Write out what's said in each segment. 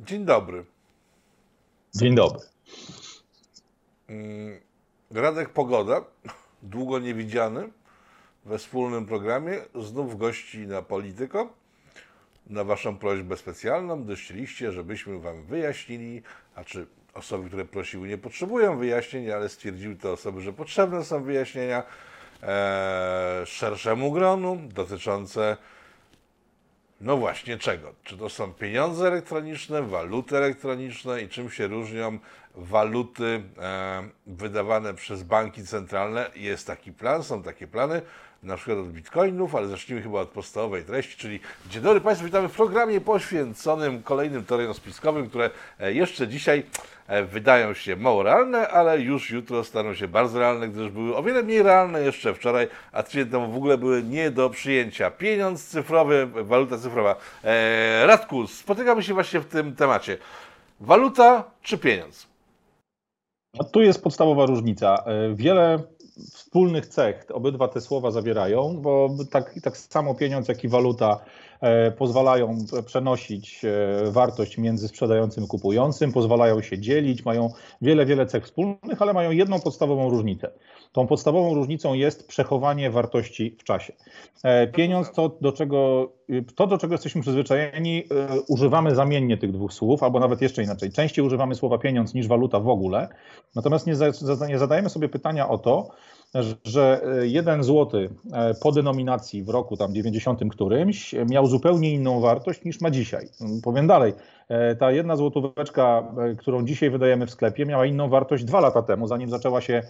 Dzień dobry. Dzień dobry. Mm, Radek Pogoda, długo niewidziany we wspólnym programie, znów gości na Polityko. Na Waszą prośbę specjalną dościliście, żebyśmy Wam wyjaśnili, a czy osoby, które prosiły, nie potrzebują wyjaśnień, ale stwierdziły te osoby, że potrzebne są wyjaśnienia e, szerszemu gronu dotyczące no właśnie czego? Czy to są pieniądze elektroniczne, waluty elektroniczne i czym się różnią waluty e, wydawane przez banki centralne? Jest taki plan, są takie plany, na przykład od bitcoinów, ale zacznijmy chyba od podstawowej treści, czyli Dzień dobry Państwu, witamy w programie poświęconym kolejnym teoriom spiskowym, które e, jeszcze dzisiaj wydają się mało realne, ale już jutro staną się bardzo realne, gdyż były o wiele mniej realne jeszcze wczoraj, a tydzień temu w ogóle były nie do przyjęcia. Pieniądz cyfrowy, waluta cyfrowa. E, Radku, spotykamy się właśnie w tym temacie. Waluta czy pieniądz? No, tu jest podstawowa różnica. Wiele wspólnych cech obydwa te słowa zawierają, bo tak, tak samo pieniądz, jak i waluta e, pozwalają przenosić e, wartość między sprzedającym i kupującym, pozwalają się dzielić, mają wiele, wiele cech wspólnych, ale mają jedną podstawową różnicę. Tą podstawową różnicą jest przechowanie wartości w czasie. E, pieniądz to, do czego, to, do czego jesteśmy przyzwyczajeni, używamy zamiennie tych dwóch słów, albo nawet jeszcze inaczej. Częściej używamy słowa pieniądz niż waluta w ogóle, natomiast nie, nie zadajemy sobie pytania o to, że e, jeden złoty e, po denominacji w roku tam 90 którymś miał zupełnie inną wartość niż ma dzisiaj. Powiem dalej, e, ta jedna złotóweczka, którą dzisiaj wydajemy w sklepie, miała inną wartość dwa lata temu, zanim zaczęła się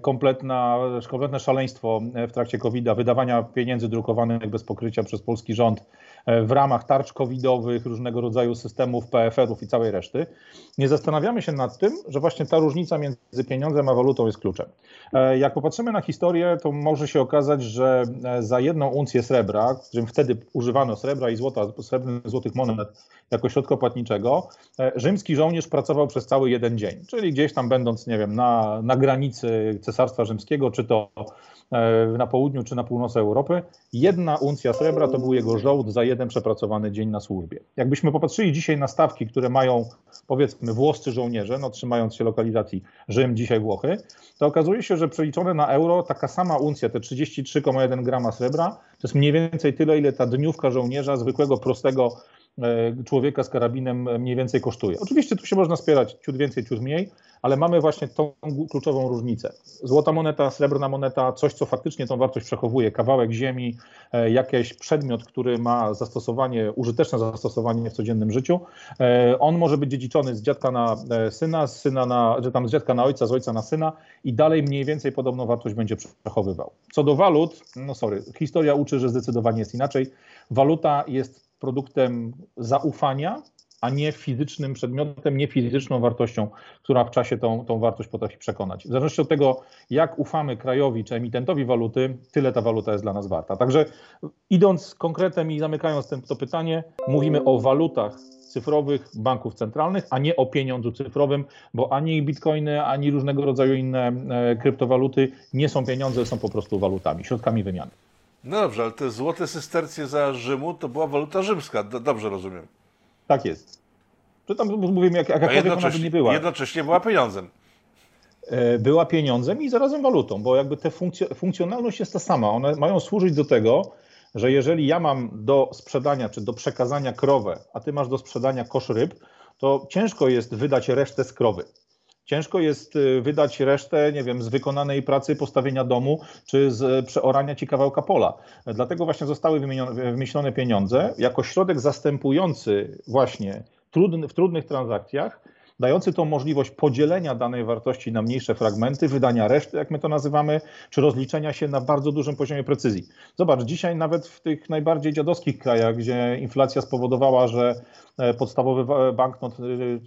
kompletna, kompletne szaleństwo w trakcie COVID-a, wydawania pieniędzy drukowanych bez pokrycia przez polski rząd w ramach tarcz covidowych, różnego rodzaju systemów PFR-ów i całej reszty, nie zastanawiamy się nad tym, że właśnie ta różnica między pieniądzem a walutą jest kluczem. E, jak popatrzymy na historię, to może się okazać, że e, za jedną uncję srebra, którym wtedy używano srebra i złota, srebrnych złotych monet jako środka płatniczego, rzymski żołnierz pracował przez cały jeden dzień, czyli gdzieś tam będąc, nie wiem, na, na granicy Cesarstwa Rzymskiego, czy to E, na południu czy na północy Europy, jedna uncja srebra to był jego żołd za jeden przepracowany dzień na służbie. Jakbyśmy popatrzyli dzisiaj na stawki, które mają powiedzmy włoscy żołnierze, no trzymając się lokalizacji Rzym, dzisiaj Włochy, to okazuje się, że przeliczone na euro taka sama uncja, te 33,1 grama srebra, to jest mniej więcej tyle, ile ta dniówka żołnierza, zwykłego, prostego człowieka z karabinem mniej więcej kosztuje. Oczywiście tu się można spierać ciut więcej, ciut mniej, ale mamy właśnie tą kluczową różnicę. Złota moneta, srebrna moneta, coś, co faktycznie tą wartość przechowuje, kawałek ziemi, e, jakiś przedmiot, który ma zastosowanie, użyteczne zastosowanie w codziennym życiu. E, on może być dziedziczony z dziadka na syna, z syna na, że tam z dziadka na ojca, z ojca na syna i dalej mniej więcej podobną wartość będzie przechowywał. Co do walut, no sorry, historia uczy, że zdecydowanie jest inaczej. Waluta jest produktem zaufania, a nie fizycznym przedmiotem, nie fizyczną wartością, która w czasie tą, tą wartość potrafi przekonać. W zależności od tego, jak ufamy krajowi czy emitentowi waluty, tyle ta waluta jest dla nas warta. Także idąc konkretem i zamykając ten, to pytanie, mówimy o walutach cyfrowych banków centralnych, a nie o pieniądzu cyfrowym, bo ani bitcoiny, ani różnego rodzaju inne e, kryptowaluty nie są pieniądze, są po prostu walutami, środkami wymiany. No dobrze, ale te złote systercje za Rzymu to była waluta rzymska, dobrze rozumiem. Tak jest. Czy tam mówimy, jak, jakakolwiek ona by nie była. Jednocześnie była pieniądzem. E, była pieniądzem i zarazem walutą, bo jakby ta funkcjonalność jest ta sama. One mają służyć do tego, że jeżeli ja mam do sprzedania czy do przekazania krowę, a ty masz do sprzedania kosz ryb, to ciężko jest wydać resztę z krowy. Ciężko jest y, wydać resztę, nie wiem, z wykonanej pracy postawienia domu, czy z przeorania ci kawałka pola. Dlatego właśnie zostały wymyślone pieniądze jako środek zastępujący właśnie trudny, w trudnych transakcjach dający tą możliwość podzielenia danej wartości na mniejsze fragmenty, wydania reszty, jak my to nazywamy, czy rozliczenia się na bardzo dużym poziomie precyzji. Zobacz, dzisiaj nawet w tych najbardziej dziadowskich krajach, gdzie inflacja spowodowała, że podstawowy banknot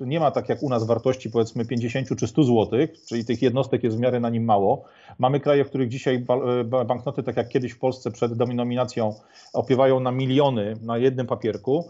e, nie ma tak jak u nas wartości powiedzmy 50 czy 100 zł, czyli tych jednostek jest w miarę na nim mało. Mamy kraje, w których dzisiaj e, banknoty, tak jak kiedyś w Polsce przed dominaminacją, opiewają na miliony na jednym papierku.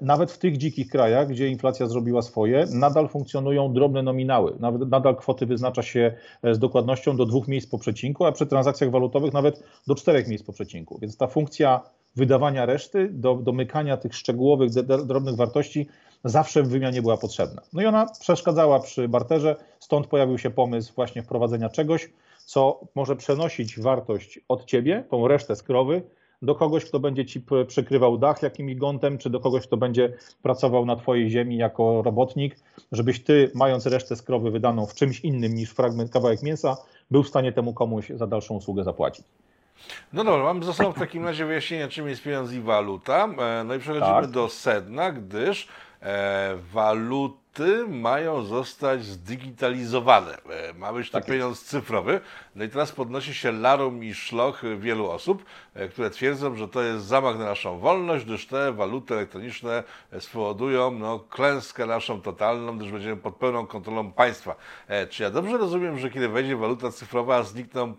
Nawet w tych dzikich krajach, gdzie inflacja zrobiła swoje, nadal funkcjonują drobne nominały. Nadal kwoty wyznacza się e, z dokładnością do dwóch miejsc po przecinku, a przy transakcjach walutowych nawet do czterech miejsc po przecinku. Więc ta funkcja wydawania reszty, do, domykania tych szczegółowych, drobnych wartości zawsze w wymianie była potrzebna. No i ona przeszkadzała przy barterze, stąd pojawił się pomysł właśnie wprowadzenia czegoś, co może przenosić wartość od ciebie, tą resztę z krowy, do kogoś, kto będzie ci przykrywał dach jakimś gątem, czy do kogoś, kto będzie pracował na twojej ziemi jako robotnik, żebyś ty, mając resztę z krowy wydaną w czymś innym niż fragment, kawałek mięsa, był w stanie temu komuś za dalszą usługę zapłacić. No dobra, mam sobą w takim razie wyjaśnienie, czym jest pieniądz i waluta. E, no i przechodzimy tak. do sedna, gdyż e, mają zostać zdigitalizowane. E, ma być to tak pieniądz cyfrowy. No i teraz podnosi się larum i szloch wielu osób, e, które twierdzą, że to jest zamach na naszą wolność, gdyż te waluty elektroniczne spowodują no, klęskę naszą totalną, gdyż będziemy pod pełną kontrolą państwa. E, czy ja dobrze rozumiem, że kiedy wejdzie waluta cyfrowa, znikną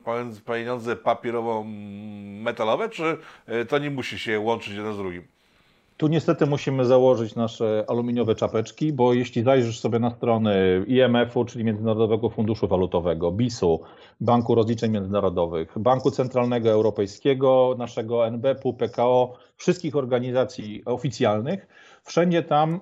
pieniądze papierowo-metalowe, czy to nie musi się łączyć jedno z drugim? Tu niestety musimy założyć nasze aluminiowe czapeczki, bo jeśli zajrzysz sobie na strony IMF-u, czyli Międzynarodowego Funduszu Walutowego, BIS-u, Banku Rozliczeń Międzynarodowych, Banku Centralnego Europejskiego, naszego NBP-u, PKO, wszystkich organizacji oficjalnych, wszędzie tam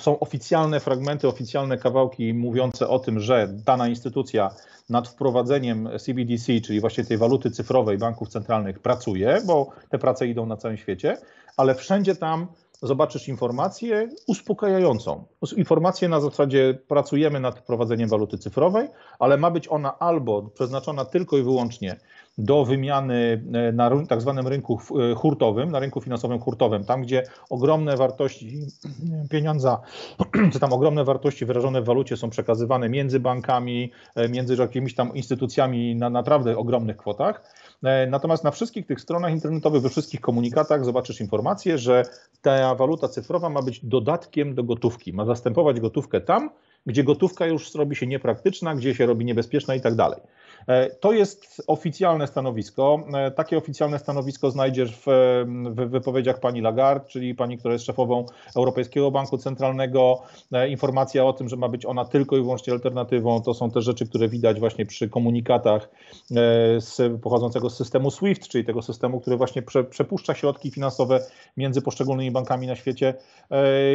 są oficjalne fragmenty, oficjalne kawałki mówiące o tym, że dana instytucja nad wprowadzeniem CBDC, czyli właśnie tej waluty cyfrowej banków centralnych pracuje, bo te prace idą na całym świecie, ale wszędzie tam zobaczysz informację uspokajającą. Informację na zasadzie pracujemy nad wprowadzeniem waluty cyfrowej, ale ma być ona albo przeznaczona tylko i wyłącznie do wymiany e, na tak zwanym rynku e, hurtowym, na rynku finansowym hurtowym, tam gdzie ogromne wartości pieniądza, czy tam ogromne wartości wyrażone w walucie są przekazywane między bankami, e, między jakimiś tam instytucjami na naprawdę ogromnych kwotach. Natomiast na wszystkich tych stronach internetowych, we wszystkich komunikatach zobaczysz informację, że ta waluta cyfrowa ma być dodatkiem do gotówki, ma zastępować gotówkę tam, gdzie gotówka już robi się niepraktyczna, gdzie się robi niebezpieczna i tak dalej. E, to jest oficjalne stanowisko. E, takie oficjalne stanowisko znajdziesz w, w wypowiedziach pani Lagarde, czyli pani, która jest szefową Europejskiego Banku Centralnego. E, informacja o tym, że ma być ona tylko i wyłącznie alternatywą, to są te rzeczy, które widać właśnie przy komunikatach z, pochodzącego z systemu SWIFT, czyli tego systemu, który właśnie prze, przepuszcza środki finansowe między poszczególnymi bankami na świecie.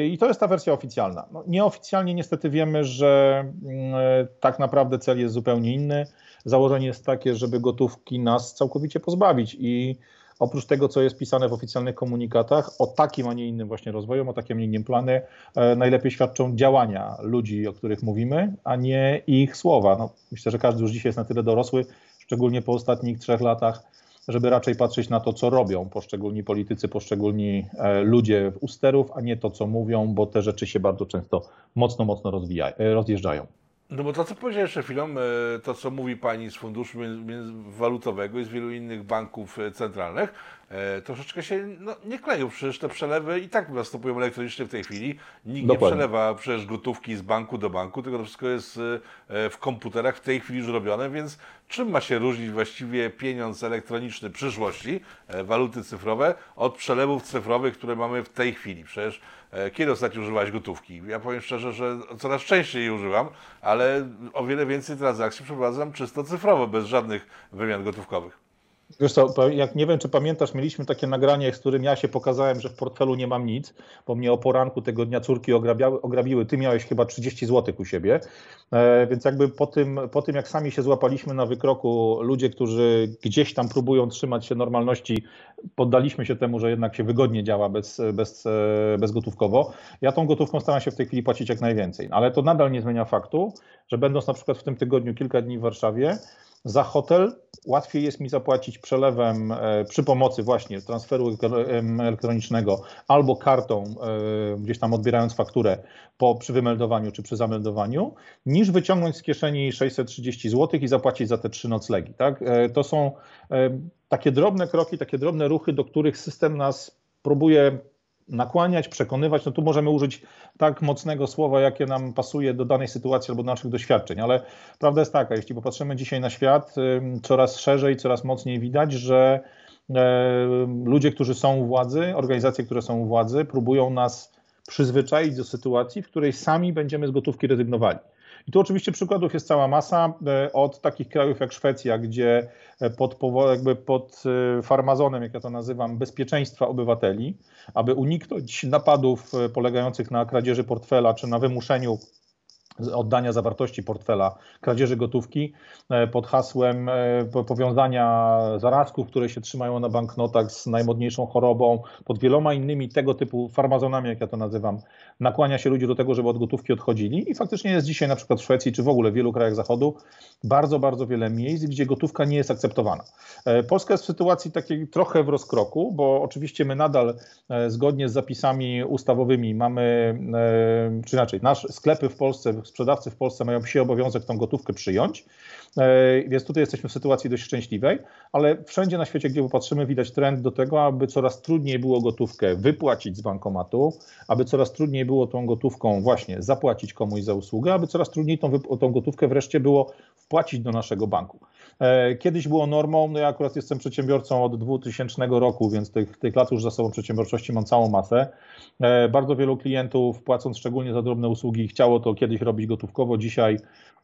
I to jest ta wersja oficjalna. No, nieoficjalnie niestety wiemy, że mm, tak naprawdę cel jest zupełnie inny założenie jest takie, żeby gotówki nas całkowicie pozbawić i oprócz tego, co jest pisane w oficjalnych komunikatach, o takim, a nie innym właśnie rozwoju, o takim, a nie innym planie, e, najlepiej świadczą działania ludzi, o których mówimy, a nie ich słowa. No, myślę, że każdy już dzisiaj jest na tyle dorosły, szczególnie po ostatnich trzech latach, żeby raczej patrzeć na to, co robią poszczególni politycy, poszczególni e, ludzie w usterów, a nie to, co mówią, bo te rzeczy się bardzo często mocno, mocno rozwijają, e, rozjeżdżają. No bo to, co powiedziałeś jeszcze chwilą, e, to, co mówi pani z Funduszu Walutowego i z wielu innych banków e, centralnych, e, troszeczkę się no, nie kleją. Przecież te przelewy i tak następują elektronicznie w tej chwili. Nikt Dokładnie. nie przelewa przecież gotówki z banku do banku, tylko to wszystko jest w komputerach w tej chwili już robione, więc czym ma się różnić właściwie pieniądz elektroniczny przyszłości, waluty cyfrowe, od przelewów cyfrowych, które mamy w tej chwili? Przecież kiedy ostatnio używałeś gotówki? Ja powiem szczerze, że coraz częściej jej używam, ale o wiele więcej transakcji przeprowadzam czysto cyfrowo, bez żadnych wymian gotówkowych. Wiesz co, jak nie wiem, czy pamiętasz, mieliśmy takie nagranie, z którym ja się pokazałem, że w portfelu nie mam nic, bo mnie o poranku tego dnia córki ograbiały, ograbiły. Ty miałeś chyba 30 zł u siebie, e, więc jakby po tym, po tym, jak sami się złapaliśmy na wykroku, ludzie, którzy gdzieś tam próbują trzymać się normalności, poddaliśmy się temu, że jednak się wygodnie działa bez, bez, e, bezgotówkowo. Ja tą gotówką staram się w tej chwili płacić jak najwięcej, ale to nadal nie zmienia faktu, że będąc na przykład w tym tygodniu kilka dni w Warszawie, za hotel łatwiej jest mi zapłacić przelewem e, przy pomocy właśnie transferu elektronicznego albo kartą, e, gdzieś tam odbierając fakturę po, przy wymeldowaniu czy przy zameldowaniu, niż wyciągnąć z kieszeni 630 zł i zapłacić za te trzy noclegi. Tak? E, to są takie drobne kroki, takie drobne ruchy, do których system nas próbuje nakłaniać, przekonywać, no tu możemy użyć tak mocnego słowa, jakie nam pasuje do danej sytuacji albo do naszych doświadczeń, ale prawda jest taka, jeśli popatrzymy dzisiaj na świat, coraz szerzej, coraz mocniej widać, że ludzie, którzy są u władzy, organizacje, które są u władzy, próbują nas przyzwyczaić do sytuacji, w której sami będziemy z gotówki rezygnowali. I tu oczywiście przykładów jest cała masa, od takich krajów jak Szwecja, gdzie pod, jakby pod farmazonem, jak ja to nazywam, bezpieczeństwa obywateli, aby uniknąć napadów polegających na kradzieży portfela czy na wymuszeniu oddania zawartości portfela, kradzieży gotówki e, pod hasłem e, powiązania zarazków, które się trzymają na banknotach z najmodniejszą chorobą, pod wieloma innymi tego typu farmazonami, jak ja to nazywam, nakłania się ludzi do tego, żeby od gotówki odchodzili i faktycznie jest dzisiaj na przykład w Szwecji czy w ogóle w wielu krajach zachodu bardzo, bardzo wiele miejsc, gdzie gotówka nie jest akceptowana. E, Polska jest w sytuacji takiej trochę w rozkroku, bo oczywiście my nadal zgodnie z zapisami ustawowymi mamy, czy inaczej, nasze sklepy w Polsce sprzedawcy w Polsce mają psi obowiązek tą gotówkę przyjąć, e, więc tutaj jesteśmy w sytuacji dość szczęśliwej, ale wszędzie na świecie, gdzie popatrzymy, widać trend do tego, aby coraz trudniej było gotówkę wypłacić z bankomatu, aby coraz trudniej było tą gotówką właśnie zapłacić komuś za usługę, aby coraz trudniej tą, tą gotówkę wreszcie było wpłacić do naszego banku. E, kiedyś było normą, no ja akurat jestem przedsiębiorcą od 2000 roku, więc tych, tych lat już za sobą przedsiębiorczości mam całą masę. E, bardzo wielu klientów, płacąc szczególnie za drobne usługi, chciało to kiedyś robić gotówkowo, dzisiaj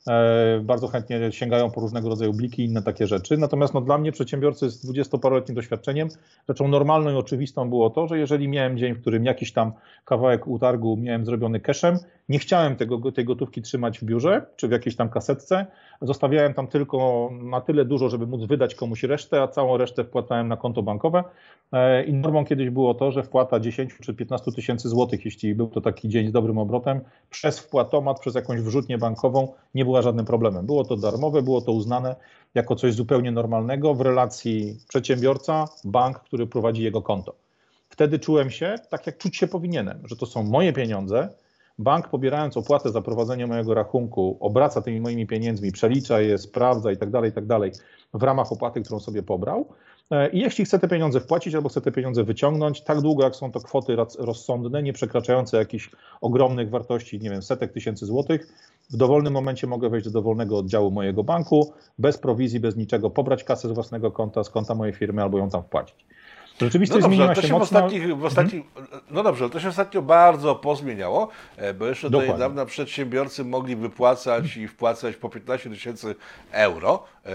e, bardzo chętnie sięgają po różnego rodzaju bliki i inne takie rzeczy. Natomiast no, dla mnie, przedsiębiorcy z 20-paroletnim doświadczeniem, rzeczą normalną i oczywistą było to, że jeżeli miałem dzień, w którym jakiś tam kawałek utargu miałem zrobiony cashem, nie chciałem tego, tej gotówki trzymać w biurze czy w jakiejś tam kasetce. Zostawiałem tam tylko na tyle dużo, żeby móc wydać komuś resztę, a całą resztę wpłacałem na konto bankowe. E, I normą kiedyś było to, że wpłata 10 czy 15 tysięcy złotych, jeśli był to taki dzień z dobrym obrotem, przez wpłatomat, przez jakąś wrzutnię bankową nie była żadnym problemem. Było to darmowe, było to uznane jako coś zupełnie normalnego w relacji przedsiębiorca, bank, który prowadzi jego konto. Wtedy czułem się tak, jak czuć się powinienem, że to są moje pieniądze, bank pobierając opłatę za prowadzenie mojego rachunku, obraca tymi moimi pieniędzmi, przelicza je, sprawdza i tak dalej, i tak dalej w ramach opłaty, którą sobie pobrał. E, I jeśli chce te pieniądze wpłacić albo chce te pieniądze wyciągnąć, tak długo jak są to kwoty rozsądne, nie przekraczające jakichś ogromnych wartości, nie wiem, setek tysięcy złotych, w dowolnym momencie mogę wejść do dowolnego oddziału mojego banku, bez prowizji, bez niczego, pobrać kasę z własnego konta, z konta mojej firmy albo ją tam wpłacić. Rzeczywistość no dobrze, zmieniła się, się mocno. W ostatnich, w ostatnich, No dobrze, to się ostatnio bardzo pozmieniało, e, bo jeszcze do niedawna przedsiębiorcy mogli wypłacać i wpłacać po 15 tysięcy euro e,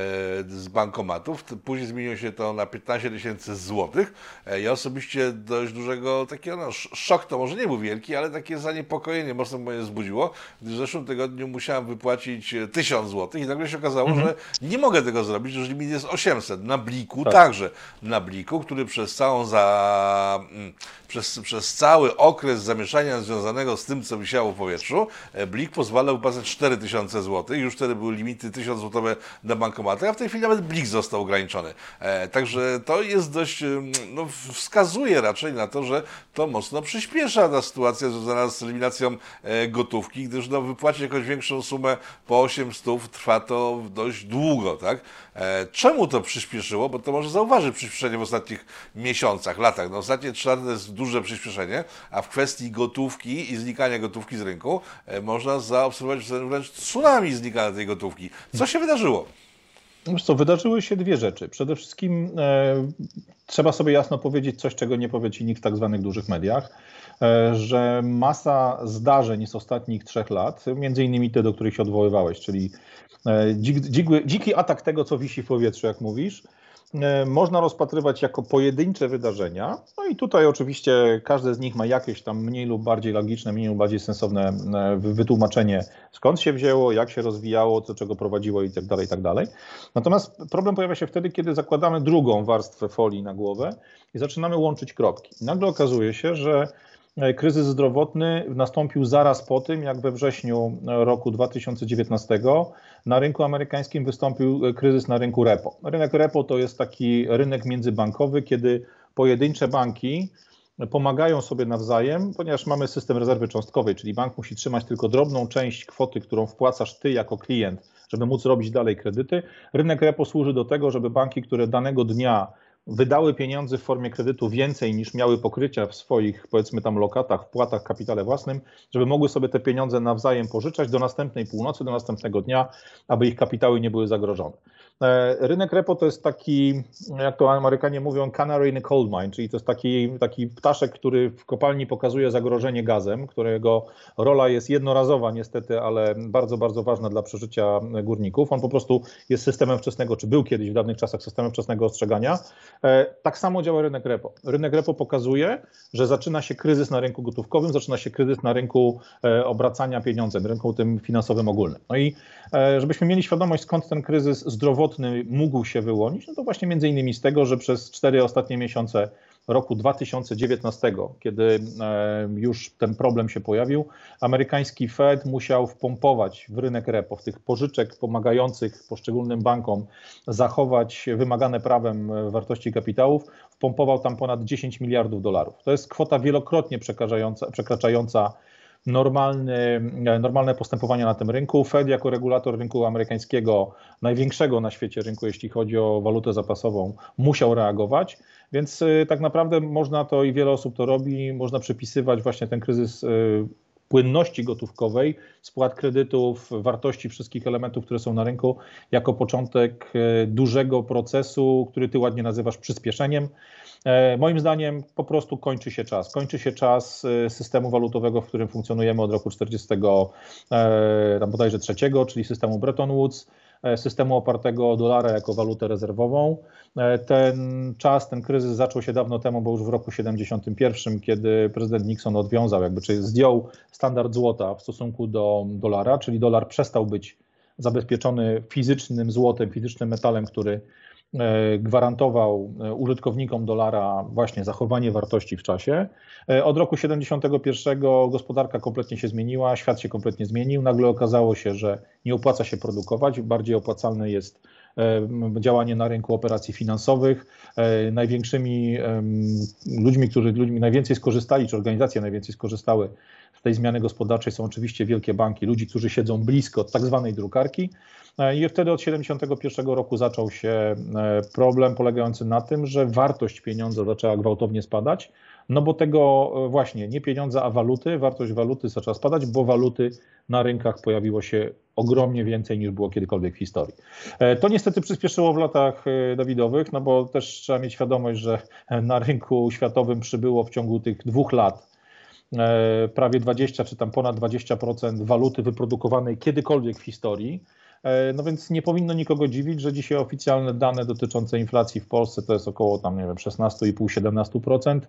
z bankomatów. Później zmieniło się to na 15 tysięcy złotych. E, ja osobiście dość dużego takiego, no szok to może nie był wielki, ale takie zaniepokojenie mocno mnie zbudziło, gdyż w zeszłym tygodniu musiałem wypłacić 1000 złotych i nagle się okazało, mhm. że nie mogę tego zrobić, że limit jest 800. Na bliku tak. także. Na bliku, który przez przez całą za, mm, przez, przez cały okres zamieszania związanego z tym, co wisiało w powietrzu, e, Blik pozwalał wypłacać 4000 zł. Już wtedy były limity 1000 zł na bankomaty, a w tej chwili nawet Blik został ograniczony. E, także to jest dość, mm, no, wskazuje raczej na to, że to mocno przyspiesza ta sytuacja związana z eliminacją e, gotówki, gdyż no, wypłacić jakąś większą sumę po 800 trwa to dość długo, tak? Czemu to przyspieszyło? Bo to może zauważyć przyspieszenie w ostatnich miesiącach, latach. No, ostatnie trzy lata to jest duże przyspieszenie, a w kwestii gotówki i znikania gotówki z rynku e, można zaobserwować wręcz tsunami znikania tej gotówki. Co się wydarzyło? Wiesz co, wydarzyły się dwie rzeczy. Przede wszystkim e, trzeba sobie jasno powiedzieć coś, czego nie powie ci nikt w tak zwanych dużych mediach, e, że masa zdarzeń z ostatnich trzech lat, między innymi te, do których się odwoływałeś, czyli e, dzik, dzik, dziki atak tego, co wisi w powietrzu, jak mówisz, można rozpatrywać jako pojedyncze wydarzenia. No i tutaj oczywiście każde z nich ma jakieś tam mniej lub bardziej logiczne, mniej lub bardziej sensowne e, wytłumaczenie, skąd się wzięło, jak się rozwijało, co czego prowadziło i tak dalej, i tak dalej. Natomiast problem pojawia się wtedy, kiedy zakładamy drugą warstwę folii na głowę i zaczynamy łączyć kropki. Nagle okazuje się, że E, kryzys zdrowotny nastąpił zaraz po tym, jak we wrześniu roku 2019 na rynku amerykańskim wystąpił e, kryzys na rynku repo. Rynek repo to jest taki rynek międzybankowy, kiedy pojedyncze banki pomagają sobie nawzajem, ponieważ mamy system rezerwy cząstkowej, czyli bank musi trzymać tylko drobną część kwoty, którą wpłacasz ty jako klient, żeby móc robić dalej kredyty. Rynek repo służy do tego, żeby banki, które danego dnia wydały pieniądze w formie kredytu więcej niż miały pokrycia w swoich, powiedzmy tam lokatach, wpłatach, kapitale własnym, żeby mogły sobie te pieniądze nawzajem pożyczać do następnej północy, do następnego dnia, aby ich kapitały nie były zagrożone. E, rynek repo to jest taki, jak to Amerykanie mówią, canary in a coal mine, czyli to jest taki, taki ptaszek, który w kopalni pokazuje zagrożenie gazem, którego rola jest jednorazowa niestety, ale bardzo, bardzo ważna dla przeżycia górników. On po prostu jest systemem wczesnego, czy był kiedyś w dawnych czasach systemem wczesnego ostrzegania. E, tak samo działa rynek repo. Rynek repo pokazuje, że zaczyna się kryzys na rynku gotówkowym, zaczyna się kryzys na rynku e, obracania pieniądzem, rynku tym finansowym ogólnym. No i żebyśmy mieli świadomość, skąd ten kryzys zdrowotny mógł się wyłonić, no to właśnie między innymi z tego, że przez cztery ostatnie miesiące roku 2019, kiedy e, już ten problem się pojawił, amerykański Fed musiał wpompować w rynek repo, w tych pożyczek pomagających poszczególnym bankom zachować wymagane prawem wartości kapitałów, wpompował tam ponad 10 miliardów dolarów. To jest kwota wielokrotnie przekraczająca, przekraczająca normalny, normalne postępowania na tym rynku. Fed jako regulator rynku amerykańskiego, największego na świecie rynku, jeśli chodzi o walutę zapasową, musiał reagować, więc y, tak naprawdę można to i wiele osób to robi, można przypisywać właśnie ten kryzys y, płynności gotówkowej, spłat kredytów, wartości wszystkich elementów, które są na rynku, jako początek y, dużego procesu, który ty ładnie nazywasz przyspieszeniem. E, moim zdaniem po prostu kończy się czas. Kończy się czas e, systemu walutowego, w którym funkcjonujemy od roku 40, e, tam bodajże trzeciego, czyli systemu Bretton Woods, systemu opartego o dolara jako walutę rezerwową. Ten czas, ten kryzys zaczął się dawno temu, bo już w roku 71, kiedy prezydent Nixon odwiązał, jakby, czyli zdjął standard złota w stosunku do dolara, czyli dolar przestał być zabezpieczony fizycznym złotem, fizycznym metalem, który E, gwarantował e, użytkownikom dolara właśnie zachowanie wartości w czasie. E, od roku 71 gospodarka kompletnie się zmieniła, świat się kompletnie zmienił. Nagle okazało się, że nie opłaca się produkować, bardziej opłacalne jest działanie na rynku operacji finansowych. Największymi ludźmi, którzy ludźmi najwięcej skorzystali, czy organizacje najwięcej skorzystały z tej zmiany gospodarczej są oczywiście wielkie banki, ludzi, którzy siedzą blisko tak zwanej drukarki. E, I wtedy od 1971 roku zaczął się e, problem polegający na tym, że wartość pieniądza zaczęła gwałtownie spadać, no bo tego e, właśnie nie pieniądza, a waluty, wartość waluty zaczęła spadać, bo waluty na rynkach pojawiło się ogromnie więcej niż było kiedykolwiek w historii. To niestety przyspieszyło w latach Dawidowych, no bo też trzeba mieć świadomość, że na rynku światowym przybyło w ciągu tych dwóch lat prawie 20 czy tam ponad 20% waluty wyprodukowanej kiedykolwiek w historii. E, no więc nie powinno nikogo dziwić, że dzisiaj oficjalne dane dotyczące inflacji w Polsce to jest około tam, nie wiem, 16,5-17%.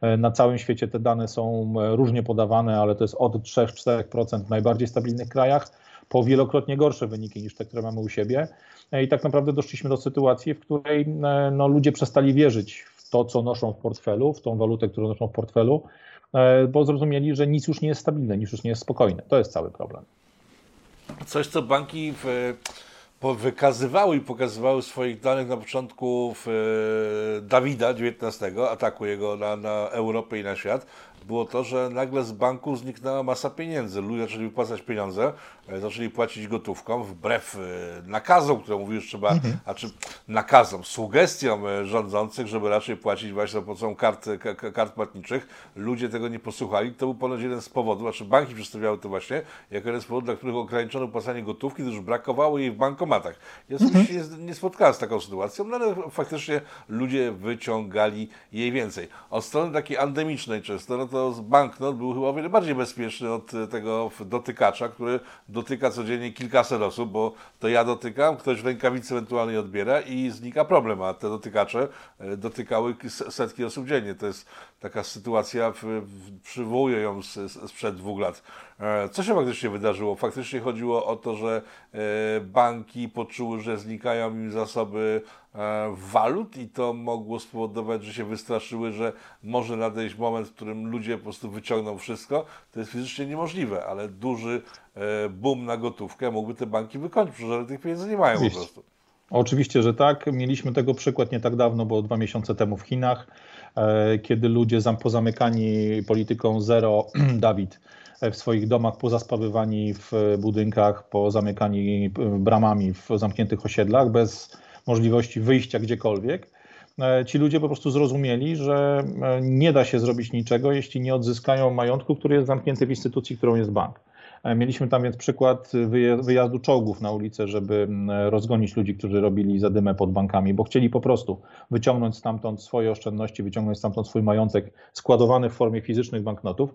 E, na całym świecie te dane są e, różnie podawane, ale to jest od 3-4% w najbardziej stabilnych krajach po wielokrotnie gorsze wyniki niż te, które mamy u siebie. I tak naprawdę doszliśmy do sytuacji, w której no, ludzie przestali wierzyć w to, co noszą w portfelu, w tą walutę, którą noszą w portfelu, bo zrozumieli, że nic już nie jest stabilne, nic już nie jest spokojne. To jest cały problem coś, co banki w, wykazywały i pokazywały swoich danych na początku w, Dawida XIX, ataku jego na, na Europę i na świat, było to, że nagle z banku zniknęła masa pieniędzy. Ludzie zaczęli wypłacać pieniądze, e, zaczęli płacić gotówką, wbrew e, nakazom, które mówił, że trzeba, mhm. a czy nakazom, sugestiom e, rządzących, żeby raczej płacić właśnie za pomocą kart, kart płatniczych. Ludzie tego nie posłuchali. To był ponoć jeden z powodów, znaczy banki przedstawiały to właśnie jako jeden z powodów, dla których ograniczono płacenie gotówki, gdyż brakowało jej w bankomatach. Ja mhm. się nie, spotkałem z taką sytuacją, no ale faktycznie ludzie wyciągali jej więcej. Od strony takiej endemicznej często, no to banknot był chyba o wiele bardziej bezpieczny od tego dotykacza, który dotyka codziennie kilkaset osób, bo to ja dotykam, ktoś w rękawicy ewentualnie odbiera i znika problem, a te dotykacze e, dotykały setki osób dziennie. To jest taka sytuacja, przywołuję ją sprzed dwóch lat. E, co się faktycznie wydarzyło? Faktycznie chodziło o to, że e, banki poczuły, że znikają im zasoby e, walut i to mogło spowodować, że się wystraszyły, że może nadejść moment, w którym ludzie po prostu wyciągną wszystko. To jest fizycznie niemożliwe, ale duży boom na gotówkę mógłby te banki wykończyć, że tych pieniędzy nie mają Oczywiście. po prostu. Oczywiście, że tak. Mieliśmy tego przykład nie tak dawno, bo dwa miesiące temu w Chinach, kiedy ludzie pozamykani polityką zero, Dawid, w swoich domach, pozaspawywani w budynkach, pozamykani bramami w zamkniętych osiedlach, bez możliwości wyjścia gdziekolwiek. E, ci ludzie po prostu zrozumieli, że e, nie da się zrobić niczego, jeśli nie odzyskają majątku, który jest zamknięty w instytucji, którą jest bank. Mieliśmy tam więc przykład wyjazdu czołgów na ulicę, żeby rozgonić ludzi, którzy robili zadymę pod bankami, bo chcieli po prostu wyciągnąć stamtąd swoje oszczędności, wyciągnąć stamtąd swój majątek składowany w formie fizycznych banknotów,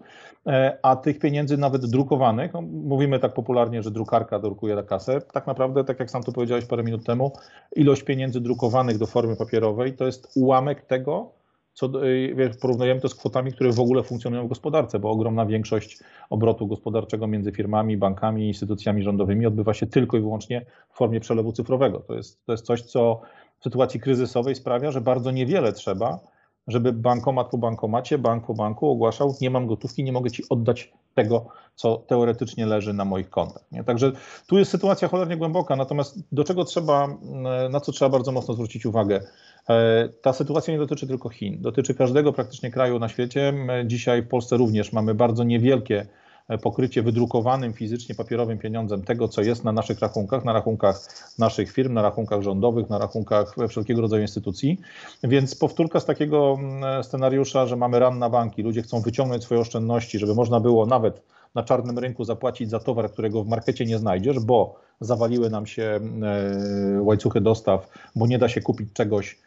a tych pieniędzy nawet drukowanych, no mówimy tak popularnie, że drukarka drukuje na kasę, tak naprawdę, tak jak sam to powiedziałeś parę minut temu, ilość pieniędzy drukowanych do formy papierowej to jest ułamek tego, co y, porównujemy to z kwotami, które w ogóle funkcjonują w gospodarce, bo ogromna większość obrotu gospodarczego między firmami, bankami, instytucjami rządowymi odbywa się tylko i wyłącznie w formie przelewu cyfrowego. To jest, to jest coś, co w sytuacji kryzysowej sprawia, że bardzo niewiele trzeba, żeby bankomat po bankomacie, bank po banku ogłaszał, nie mam gotówki, nie mogę ci oddać tego, co teoretycznie leży na moich kontach. Nie? Także tu jest sytuacja cholernie głęboka, natomiast do czego trzeba, na co trzeba bardzo mocno zwrócić uwagę, E, ta sytuacja nie dotyczy tylko Chin, dotyczy każdego praktycznie kraju na świecie. My dzisiaj w Polsce również mamy bardzo niewielkie pokrycie wydrukowanym fizycznie papierowym pieniądzem tego, co jest na naszych rachunkach, na rachunkach naszych firm, na rachunkach rządowych, na rachunkach wszelkiego rodzaju instytucji. Więc powtórka z takiego scenariusza, że mamy ran na banki, ludzie chcą wyciągnąć swoje oszczędności, żeby można było nawet na czarnym rynku zapłacić za towar, którego w markecie nie znajdziesz, bo zawaliły nam się e, łańcuchy dostaw, bo nie da się kupić czegoś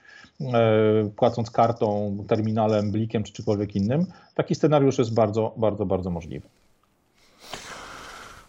E, płacąc kartą, terminalem, blikiem czy czymkolwiek innym. Taki scenariusz jest bardzo, bardzo, bardzo możliwy.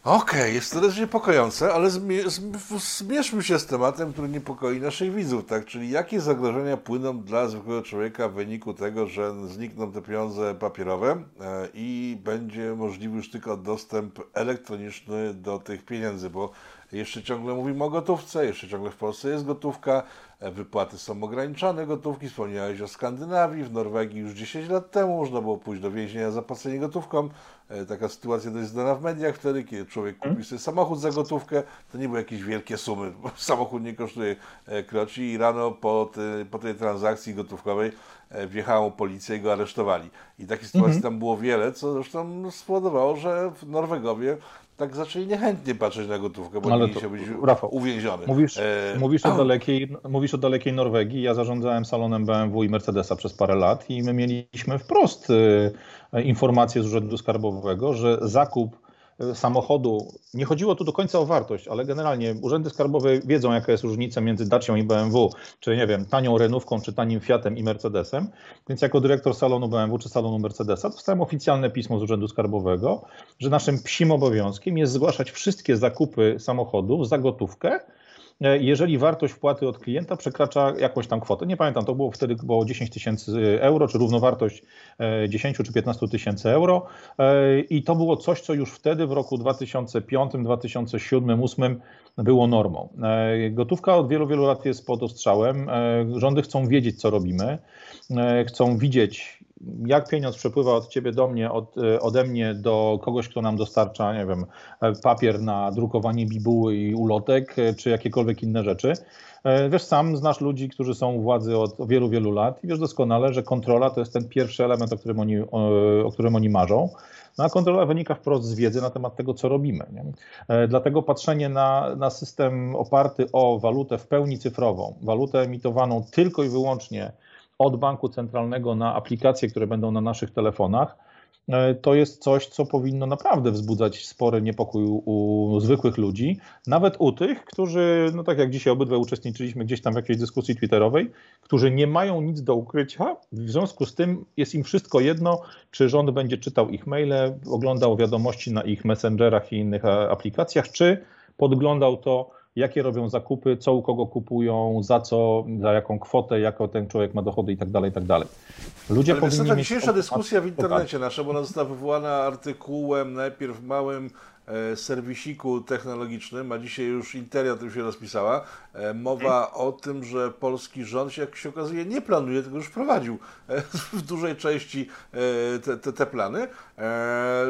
Okej, okay, jest to dość niepokojące, ale zmierzmy się z tematem, który niepokoi naszych widzów, tak? Czyli jakie zagrożenia płyną dla zwykłego człowieka w wyniku tego, że znikną te pieniądze papierowe e, i będzie możliwy już tylko dostęp elektroniczny do tych pieniędzy, bo jeszcze ciągle mówimy o gotówce, jeszcze ciągle w Polsce jest gotówka, wypłaty są ograniczone, gotówki. Wspomniałeś o Skandynawii, w Norwegii już 10 lat temu można było pójść do więzienia za płacenie gotówką. E, taka sytuacja dość znana w mediach wtedy, kiedy człowiek kupił mhm. sobie samochód za gotówkę, to nie były jakieś wielkie sumy, bo samochód nie kosztuje e, kroci i rano po, ty, po tej transakcji gotówkowej wjechała policja i go aresztowali. I takich sytuacji mhm. tam było wiele, co zresztą spowodowało, że Norwegowie tak zaczęli niechętnie patrzeć na gotówkę, bo no, nie chciał być Rafał, uwięziony. Mówisz, e... mówisz, o dalekiej, mówisz o dalekiej Norwegii. Ja zarządzałem salonem BMW i Mercedesa przez parę lat i my mieliśmy wprost e, informację z Urzędu Skarbowego, że zakup samochodu. Nie chodziło tu do końca o wartość, ale generalnie urzędy skarbowe wiedzą, jaka jest różnica między Dacią i BMW, czy nie wiem, tanią Renówką, czy tanim Fiatem i Mercedesem. Więc jako dyrektor salonu BMW czy salonu Mercedesa dostałem oficjalne pismo z Urzędu Skarbowego, że naszym psim obowiązkiem jest zgłaszać wszystkie zakupy samochodów za gotówkę jeżeli wartość wpłaty od klienta przekracza jakąś tam kwotę. Nie pamiętam, to było wtedy było 10 tysięcy euro, czy równowartość 10 e, czy 15 tysięcy euro. E, I to było coś, co już wtedy w roku 2005, 2007, 2008 było normą. Gotówka od wielu, wielu lat jest pod ostrzałem. Rządy chcą wiedzieć, co robimy, chcą widzieć, jak pieniądz przepływa od ciebie do mnie, od, e, ode mnie do kogoś, kto nam dostarcza, nie wiem, e, papier na drukowanie bibuły i ulotek, e, czy jakiekolwiek inne rzeczy. Wiesz, sam znasz ludzi, którzy są u władzy od wielu, wielu lat i wiesz doskonale, że kontrola to jest ten pierwszy element, o którym oni, o, którym oni marzą. No a kontrola wynika wprost z wiedzy na temat tego, co robimy. Nie? Dlatego patrzenie na, na system oparty o walutę w pełni cyfrową, walutę emitowaną tylko i wyłącznie od banku centralnego na aplikacje, które będą na naszych telefonach, e, to jest coś, co powinno naprawdę wzbudzać spory niepokój u zwykłych ludzi, nawet u tych, którzy, no tak jak dzisiaj obydwaj uczestniczyliśmy gdzieś tam w jakiejś dyskusji twitterowej, którzy nie mają nic do ukrycia, w związku z tym jest im wszystko jedno, czy rząd będzie czytał ich maile, oglądał wiadomości na ich messengerach i innych aplikacjach, czy podglądał to jakie robią zakupy, co u kogo kupują, za co, za jaką kwotę, jaką ten człowiek ma dochody i tak dalej, i tak dalej. Ludzie Ale powinni ta dzisiejsza dyskusja w internecie nasza, bo ona została wywołana artykułem najpierw małym serwisiku technologicznym, a dzisiaj już Interia tym się rozpisała, e, mowa o tym, że polski rząd, jak się okazuje, nie planuje, tylko już wprowadził e, w dużej części te, te, te plany,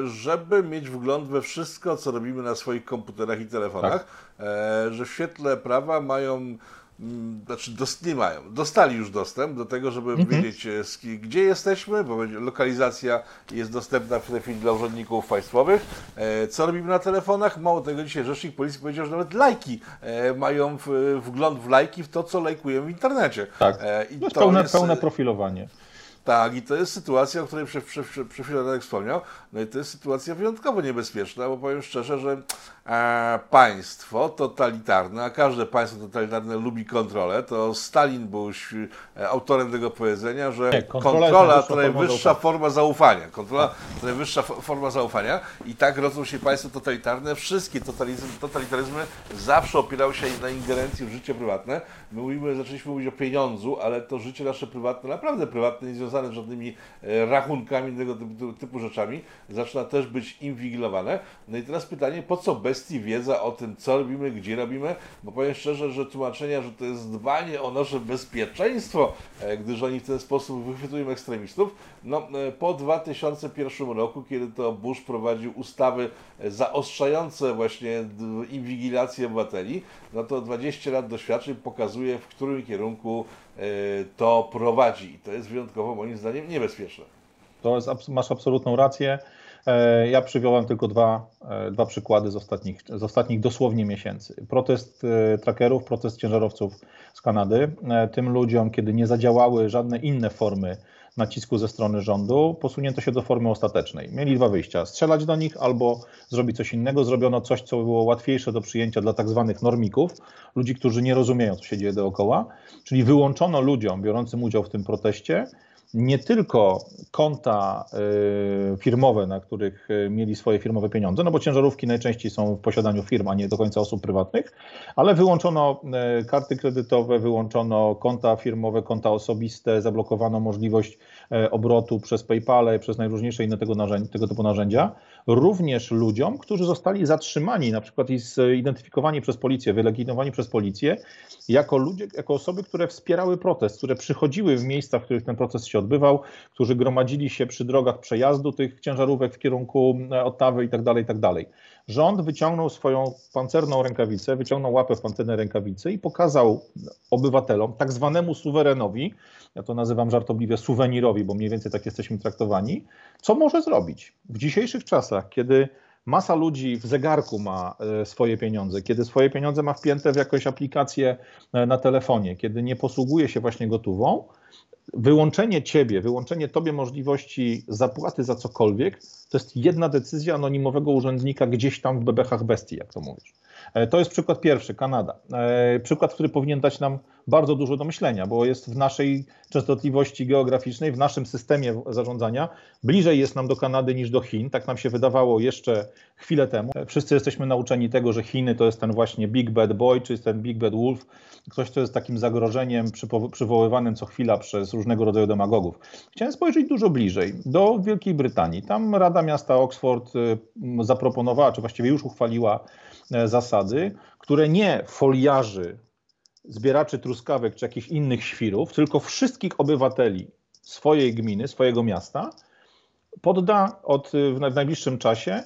żeby mieć wgląd we wszystko, co robimy na swoich komputerach i telefonach, tak. że w świetle prawa mają znaczy dos, nie mają, dostali już dostęp do tego, żeby mhm. wiedzieć, e, gdzie jesteśmy, bo lokalizacja jest dostępna w tej chwili dla urzędników państwowych, e, co robimy na telefonach. Mało tego, dzisiaj Rzecznik Policji powiedział, że nawet lajki e, mają wgląd w lajki, w to, co lajkujemy w internecie. Tak, I to pełne, jest... pełne profilowanie. Tak, i to jest sytuacja, o której przed prze, prze, prze chwilą Radek wspomniał. No i to jest sytuacja wyjątkowo niebezpieczna, bo powiem szczerze, że e, państwo totalitarne, a każde państwo totalitarne lubi kontrolę, to Stalin był e, autorem tego powiedzenia, że Nie, kontrola, kontrola to najwyższa forma zaufania. Kontrola to najwyższa forma zaufania i tak rodzą się państwa totalitarne. Wszystkie totalitaryzmy, totalitaryzmy zawsze opierały się na ingerencji w życie prywatne. My mówimy, zaczęliśmy mówić o pieniądzu, ale to życie nasze prywatne, naprawdę prywatne, nie związane z żadnymi e, rachunkami, tego typu, typu rzeczami, zaczyna też być inwigilowane. No i teraz pytanie, po co bestii wiedza o tym, co robimy, gdzie robimy? Bo powiem szczerze, że tłumaczenia, że to jest dbanie o nasze bezpieczeństwo, e, gdyż oni w ten sposób wychwytują ekstremistów, no e, po 2001 roku, kiedy to Bush prowadził ustawy zaostrzające właśnie inwigilację obywateli, no to 20 lat doświadczeń pokazuje, w którym kierunku to prowadzi. I to jest wyjątkowo moim zdaniem niebezpieczne. To jest, masz absolutną rację. E, ja przywołam tylko dwa, e, dwa przykłady z ostatnich, z ostatnich dosłownie miesięcy. Protest trackerów, protest ciężarowców z Kanady. Tym ludziom, kiedy nie zadziałały żadne inne formy nacisku ze strony rządu, posunięto się do formy ostatecznej. Mieli dwa wyjścia: strzelać do nich albo zrobić coś innego. Zrobiono coś, co było łatwiejsze do przyjęcia dla tak zwanych normików, ludzi, którzy nie rozumieją, co się dzieje dookoła, czyli wyłączono ludziom biorącym udział w tym proteście nie tylko konta y, firmowe, na których y, mieli swoje firmowe pieniądze, no bo ciężarówki najczęściej są w posiadaniu firm, a nie do końca osób prywatnych, ale wyłączono y, karty kredytowe, wyłączono konta firmowe, konta osobiste, zablokowano możliwość obrotu przez PayPal, przez najróżniejsze inne tego, narzędzia, tego typu narzędzia, również ludziom, którzy zostali zatrzymani, na przykład i zidentyfikowani przez policję, wylegitymowani przez policję, jako ludzie, jako osoby, które wspierały protest, które przychodziły w miejsca, w których ten protest się odbywał, którzy gromadzili się przy drogach przejazdu tych ciężarówek w kierunku Ottawy itd., tak itd. Rząd wyciągnął swoją pancerną rękawicę, wyciągnął łapę w pancernej rękawicy i pokazał obywatelom, tak zwanemu suwerenowi, ja to nazywam żartobliwie suwenirowi, bo mniej więcej tak jesteśmy traktowani, co może zrobić. W dzisiejszych czasach, kiedy masa ludzi w zegarku ma e, swoje pieniądze, kiedy swoje pieniądze ma wpięte w jakąś aplikację e, na telefonie, kiedy nie posługuje się właśnie gotową, wyłączenie ciebie, wyłączenie tobie możliwości zapłaty za cokolwiek, to jest jedna decyzja anonimowego urzędnika gdzieś tam w bebechach bestii, jak to mówisz. E, to jest przykład pierwszy, Kanada. E, przykład, który powinien dać nam bardzo dużo do myślenia, bo jest w naszej częstotliwości geograficznej, w naszym systemie zarządzania. Bliżej jest nam do Kanady niż do Chin. Tak nam się wydawało jeszcze chwilę temu. Wszyscy jesteśmy nauczeni tego, że Chiny to jest ten właśnie Big Bad Boy, czy jest ten Big Bad Wolf, ktoś, kto jest takim zagrożeniem przywoływanym co chwila przez różnego rodzaju demagogów. Chciałem spojrzeć dużo bliżej, do Wielkiej Brytanii. Tam Rada Miasta Oxford zaproponowała, czy właściwie już uchwaliła E, zasady, które nie foliarzy, zbieraczy truskawek czy jakichś innych świrów, tylko wszystkich obywateli swojej gminy, swojego miasta podda od, w najbliższym czasie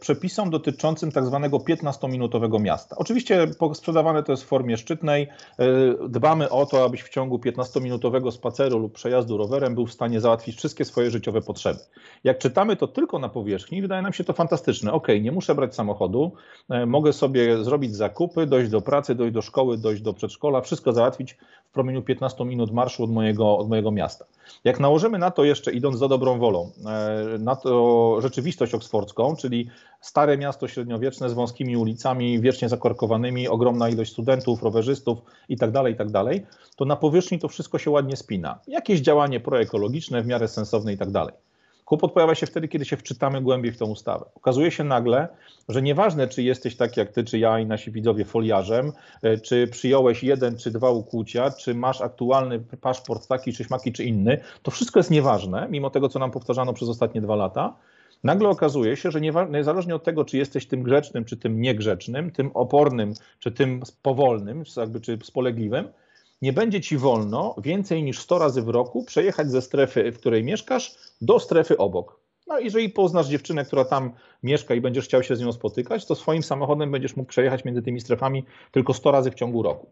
przepisom dotyczącym tak zwanego 15-minutowego miasta. Oczywiście sprzedawane to jest w formie szczytnej. E, dbamy o to, abyś w ciągu 15-minutowego spaceru lub przejazdu rowerem był w stanie załatwić wszystkie swoje życiowe potrzeby. Jak czytamy to tylko na powierzchni, wydaje nam się to fantastyczne. Ok, nie muszę brać samochodu, e, mogę sobie zrobić zakupy, dojść do pracy, dojść do szkoły, dojść do przedszkola, wszystko załatwić promieniu 15 minut marszu od mojego, od mojego miasta. Jak nałożymy na to jeszcze, idąc za dobrą wolą, na to rzeczywistość oksfordzką, czyli stare miasto średniowieczne z wąskimi ulicami, wiecznie zakorkowanymi, ogromna ilość studentów, rowerzystów itd., tak itd., tak to na powierzchni to wszystko się ładnie spina. Jakieś działanie proekologiczne, w miarę sensowne itd. Kłopot pojawia się wtedy, kiedy się wczytamy głębiej w tę ustawę. Okazuje się nagle, że nieważne, czy jesteś tak jak ty, czy ja i nasi widzowie foliarzem, e, czy przyjąłeś jeden czy dwa ukłucia, czy masz aktualny paszport taki, czy śmaki, czy inny, to wszystko jest nieważne, mimo tego, co nam powtarzano przez ostatnie dwa lata, Nagle okazuje się, że niezależnie od tego, czy jesteś tym grzecznym, czy tym niegrzecznym, tym opornym, czy tym powolnym, jakby, czy spolegliwym, nie będzie ci wolno więcej niż 100 razy w roku przejechać ze strefy, w której mieszkasz, do strefy obok. No, jeżeli poznasz dziewczynę, która tam mieszka i będziesz chciał się z nią spotykać, to swoim samochodem będziesz mógł przejechać między tymi strefami tylko 100 razy w ciągu roku.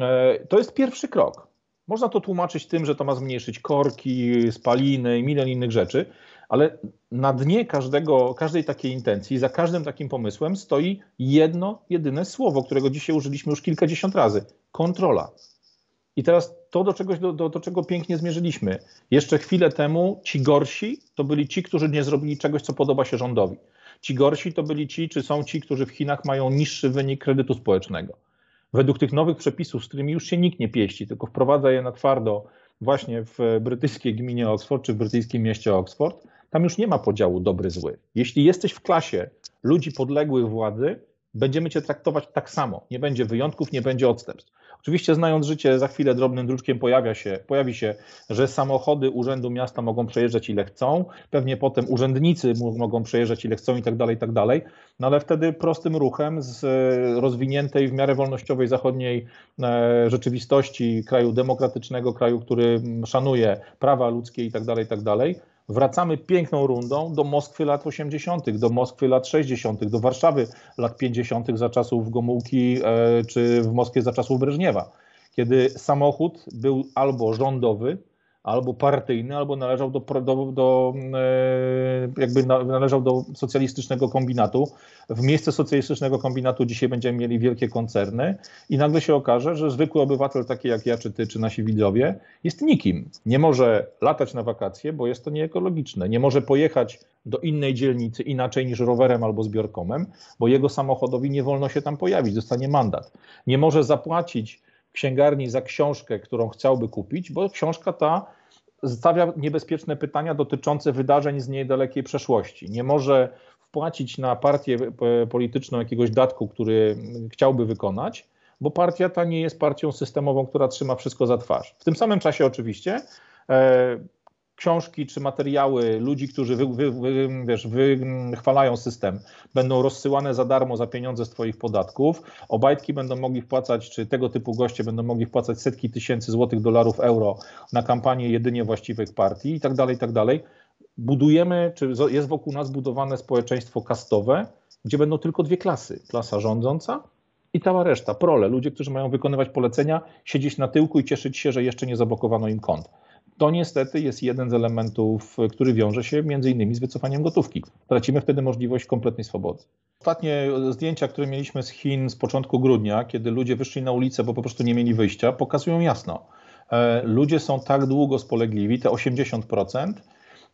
E, to jest pierwszy krok. Można to tłumaczyć tym, że to ma zmniejszyć korki, spaliny i milion innych rzeczy, ale na dnie każdego, każdej takiej intencji, za każdym takim pomysłem stoi jedno, jedyne słowo, którego dzisiaj użyliśmy już kilkadziesiąt razy kontrola. I teraz to, do, czegoś, do, do, do czego pięknie zmierzyliśmy. Jeszcze chwilę temu ci gorsi to byli ci, którzy nie zrobili czegoś, co podoba się rządowi. Ci gorsi to byli ci, czy są ci, którzy w Chinach mają niższy wynik kredytu społecznego. Według tych nowych przepisów, z którymi już się nikt nie pieści, tylko wprowadza je na twardo właśnie w brytyjskiej gminie Oxford czy w brytyjskim mieście Oxford, tam już nie ma podziału dobry-zły. Jeśli jesteś w klasie ludzi podległych władzy, będziemy cię traktować tak samo. Nie będzie wyjątków, nie będzie odstępstw. Oczywiście znając życie, za chwilę drobnym druczkiem pojawia się, pojawi się, że samochody Urzędu Miasta mogą przejeżdżać ile chcą, pewnie potem urzędnicy mogą przejeżdżać ile chcą i tak dalej, i tak dalej, no ale wtedy prostym ruchem z rozwiniętej w miarę wolnościowej zachodniej e, rzeczywistości kraju demokratycznego, kraju, który szanuje prawa ludzkie i tak dalej, i tak dalej, wracamy piękną rundą do Moskwy lat 80., do Moskwy lat 60., do Warszawy lat 50. za czasów Gomułki, e, czy w Moskwie za czasów Breżniewa, kiedy samochód był albo rządowy, albo partyjny, albo należał do, do, do, e, jakby należał do socjalistycznego kombinatu. W miejsce socjalistycznego kombinatu dzisiaj będziemy mieli wielkie koncerny i nagle się okaże, że zwykły obywatel, taki jak ja, czy ty, czy nasi widzowie, jest nikim. Nie może latać na wakacje, bo jest to nieekologiczne. Nie może pojechać do innej dzielnicy inaczej niż rowerem albo zbiorkomem, bo jego samochodowi nie wolno się tam pojawić, dostanie mandat. Nie może zapłacić księgarni za książkę, którą chciałby kupić, bo książka ta stawia niebezpieczne pytania dotyczące wydarzeń z niedalekiej przeszłości. Nie może wpłacić na partię e, polityczną jakiegoś datku, który chciałby wykonać, bo partia ta nie jest partią systemową, która trzyma wszystko za twarz. W tym samym czasie oczywiście e, książki czy materiały ludzi, którzy wy, wy, wy, wiesz, wychwalają system, będą rozsyłane za darmo za pieniądze z Twoich podatków. Obajtki będą mogli wpłacać, czy tego typu goście będą mogli wpłacać setki tysięcy złotych, dolarów, euro na kampanię jedynie właściwych partii i tak dalej, i tak dalej. Budujemy, czy jest wokół nas budowane społeczeństwo kastowe, gdzie będą tylko dwie klasy. Klasa rządząca i cała reszta, prole, ludzie, którzy mają wykonywać polecenia, siedzieć na tyłku i cieszyć się, że jeszcze nie zablokowano im kont to niestety jest jeden z elementów, który wiąże się między innymi z wycofaniem gotówki. Tracimy wtedy możliwość kompletnej swobody. Ostatnie zdjęcia, które mieliśmy z Chin z początku grudnia, kiedy ludzie wyszli na ulicę, bo po prostu nie mieli wyjścia, pokazują jasno. E, ludzie są tak długo spolegliwi, te 80%,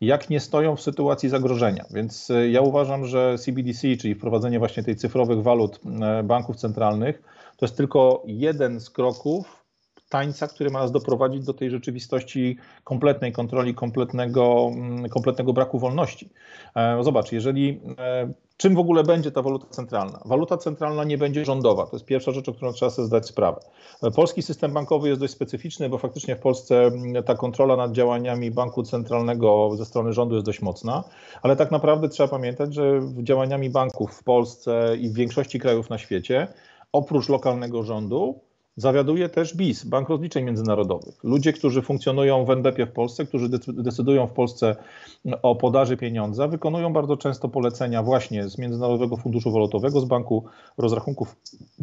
jak nie stoją w sytuacji zagrożenia. Więc e, ja uważam, że CBDC, czyli wprowadzenie właśnie tej cyfrowych walut e, banków centralnych, to jest tylko jeden z kroków tańca, który ma nas doprowadzić do tej rzeczywistości kompletnej kontroli, kompletnego, mm, kompletnego braku wolności. E, zobacz, jeżeli e, czym w ogóle będzie ta waluta centralna? Waluta centralna nie będzie rządowa. To jest pierwsza rzecz, o którą trzeba sobie zdać sprawę. E, polski system bankowy jest dość specyficzny, bo faktycznie w Polsce mm, ta kontrola nad działaniami banku centralnego ze strony rządu jest dość mocna, ale tak naprawdę trzeba pamiętać, że działaniami banków w Polsce i w większości krajów na świecie, oprócz lokalnego rządu, Zawiaduje też BIS, Bank Rozliczeń Międzynarodowych. Ludzie, którzy funkcjonują w NBP w Polsce, którzy decydują w Polsce o podaży pieniądza, wykonują bardzo często polecenia właśnie z Międzynarodowego Funduszu Walutowego, z Banku Rozrachunków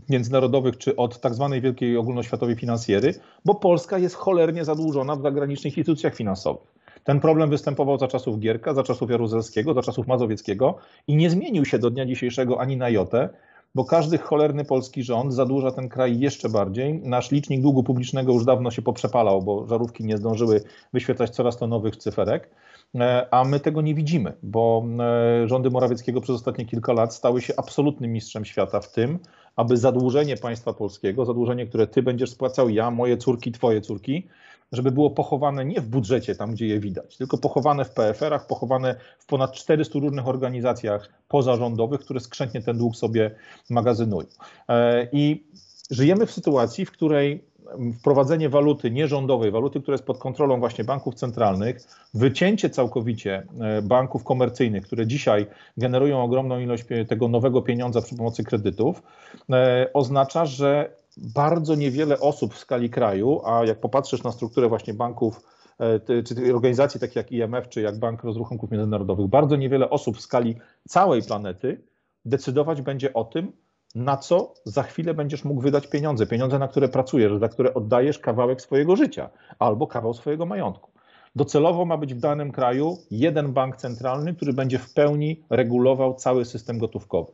Międzynarodowych czy od tak zwanej Wielkiej Ogólnoświatowej Finansjery, bo Polska jest cholernie zadłużona w zagranicznych instytucjach finansowych. Ten problem występował za czasów Gierka, za czasów Jaruzelskiego, za czasów Mazowieckiego i nie zmienił się do dnia dzisiejszego ani na jotę bo każdy cholerny polski rząd zadłuża ten kraj jeszcze bardziej. Nasz licznik długu publicznego już dawno się poprzepalał, bo żarówki nie zdążyły wyświetlać coraz to nowych cyferek, e, a my tego nie widzimy, bo e, rządy Morawieckiego przez ostatnie kilka lat stały się absolutnym mistrzem świata w tym, aby zadłużenie państwa polskiego, zadłużenie, które ty będziesz spłacał, ja, moje córki, twoje córki, żeby było pochowane nie w budżecie, tam gdzie je widać, tylko pochowane w PFR-ach, pochowane w ponad 400 różnych organizacjach pozarządowych, które skrzętnie ten dług sobie magazynują. E, I żyjemy w sytuacji, w której wprowadzenie waluty nierządowej, waluty, która jest pod kontrolą właśnie banków centralnych, wycięcie całkowicie e, banków komercyjnych, które dzisiaj generują ogromną ilość tego nowego pieniądza przy pomocy kredytów, e, oznacza, że bardzo niewiele osób w skali kraju, a jak popatrzysz na strukturę właśnie banków, e, czy organizacji takich jak IMF, czy jak Bank Rozrachunków Międzynarodowych, bardzo niewiele osób w skali całej planety decydować będzie o tym, na co za chwilę będziesz mógł wydać pieniądze, pieniądze, na które pracujesz, za które oddajesz kawałek swojego życia albo kawał swojego majątku. Docelowo ma być w danym kraju jeden bank centralny, który będzie w pełni regulował cały system gotówkowy.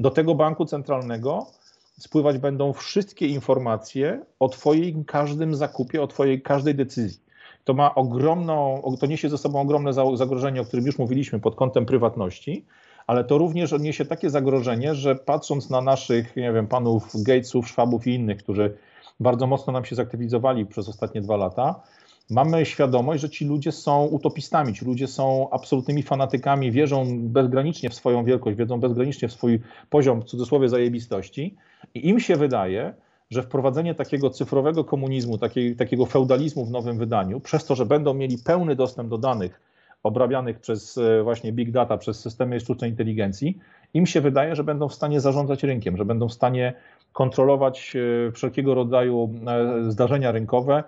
Do tego banku centralnego spływać będą wszystkie informacje o Twoim każdym zakupie, o Twojej każdej decyzji. To ma ogromną, to niesie ze sobą ogromne zagrożenie, o którym już mówiliśmy pod kątem prywatności, ale to również odniesie takie zagrożenie, że patrząc na naszych, nie wiem, panów Gatesów, Schwabów i innych, którzy bardzo mocno nam się zaktywizowali przez ostatnie dwa lata, mamy świadomość, że ci ludzie są utopistami, ci ludzie są absolutnymi fanatykami, wierzą bezgranicznie w swoją wielkość, wiedzą bezgranicznie w swój poziom, w cudzysłowie, zajebistości. I im się wydaje, że wprowadzenie takiego cyfrowego komunizmu, takiej, takiego feudalizmu w nowym wydaniu, przez to, że będą mieli pełny dostęp do danych obrabianych przez e, właśnie big data, przez systemy sztucznej inteligencji, im się wydaje, że będą w stanie zarządzać rynkiem, że będą w stanie kontrolować e, wszelkiego rodzaju e, zdarzenia rynkowe,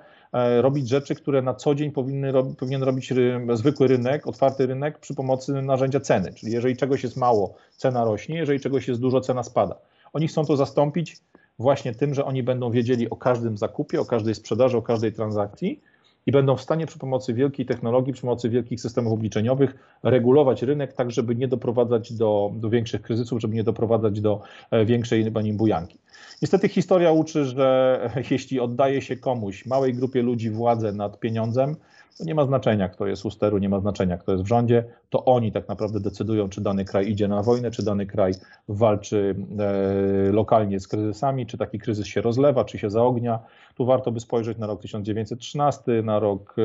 robić rzeczy, które na co dzień powinny, powinien robić zwykły rynek, otwarty rynek przy pomocy narzędzia ceny. Czyli jeżeli czegoś jest mało, cena rośnie, jeżeli czegoś jest dużo, cena spada. Oni chcą to zastąpić właśnie tym, że oni będą wiedzieli o każdym zakupie, o każdej sprzedaży, o każdej transakcji i będą w stanie przy pomocy wielkiej technologii, przy pomocy wielkich systemów obliczeniowych regulować rynek tak, żeby nie doprowadzać do, do większych kryzysów, żeby nie doprowadzać do e, większej bujanki. Niestety historia uczy, że jeśli oddaje się komuś, małej grupie ludzi władzę nad pieniądzem, to nie ma znaczenia, kto jest u steru, nie ma znaczenia, kto jest w rządzie. To oni tak naprawdę decydują, czy dany kraj idzie na wojnę, czy dany kraj walczy e, lokalnie z kryzysami, czy taki kryzys się rozlewa, czy się zaognia. Tu warto by spojrzeć na rok 1913, na rok,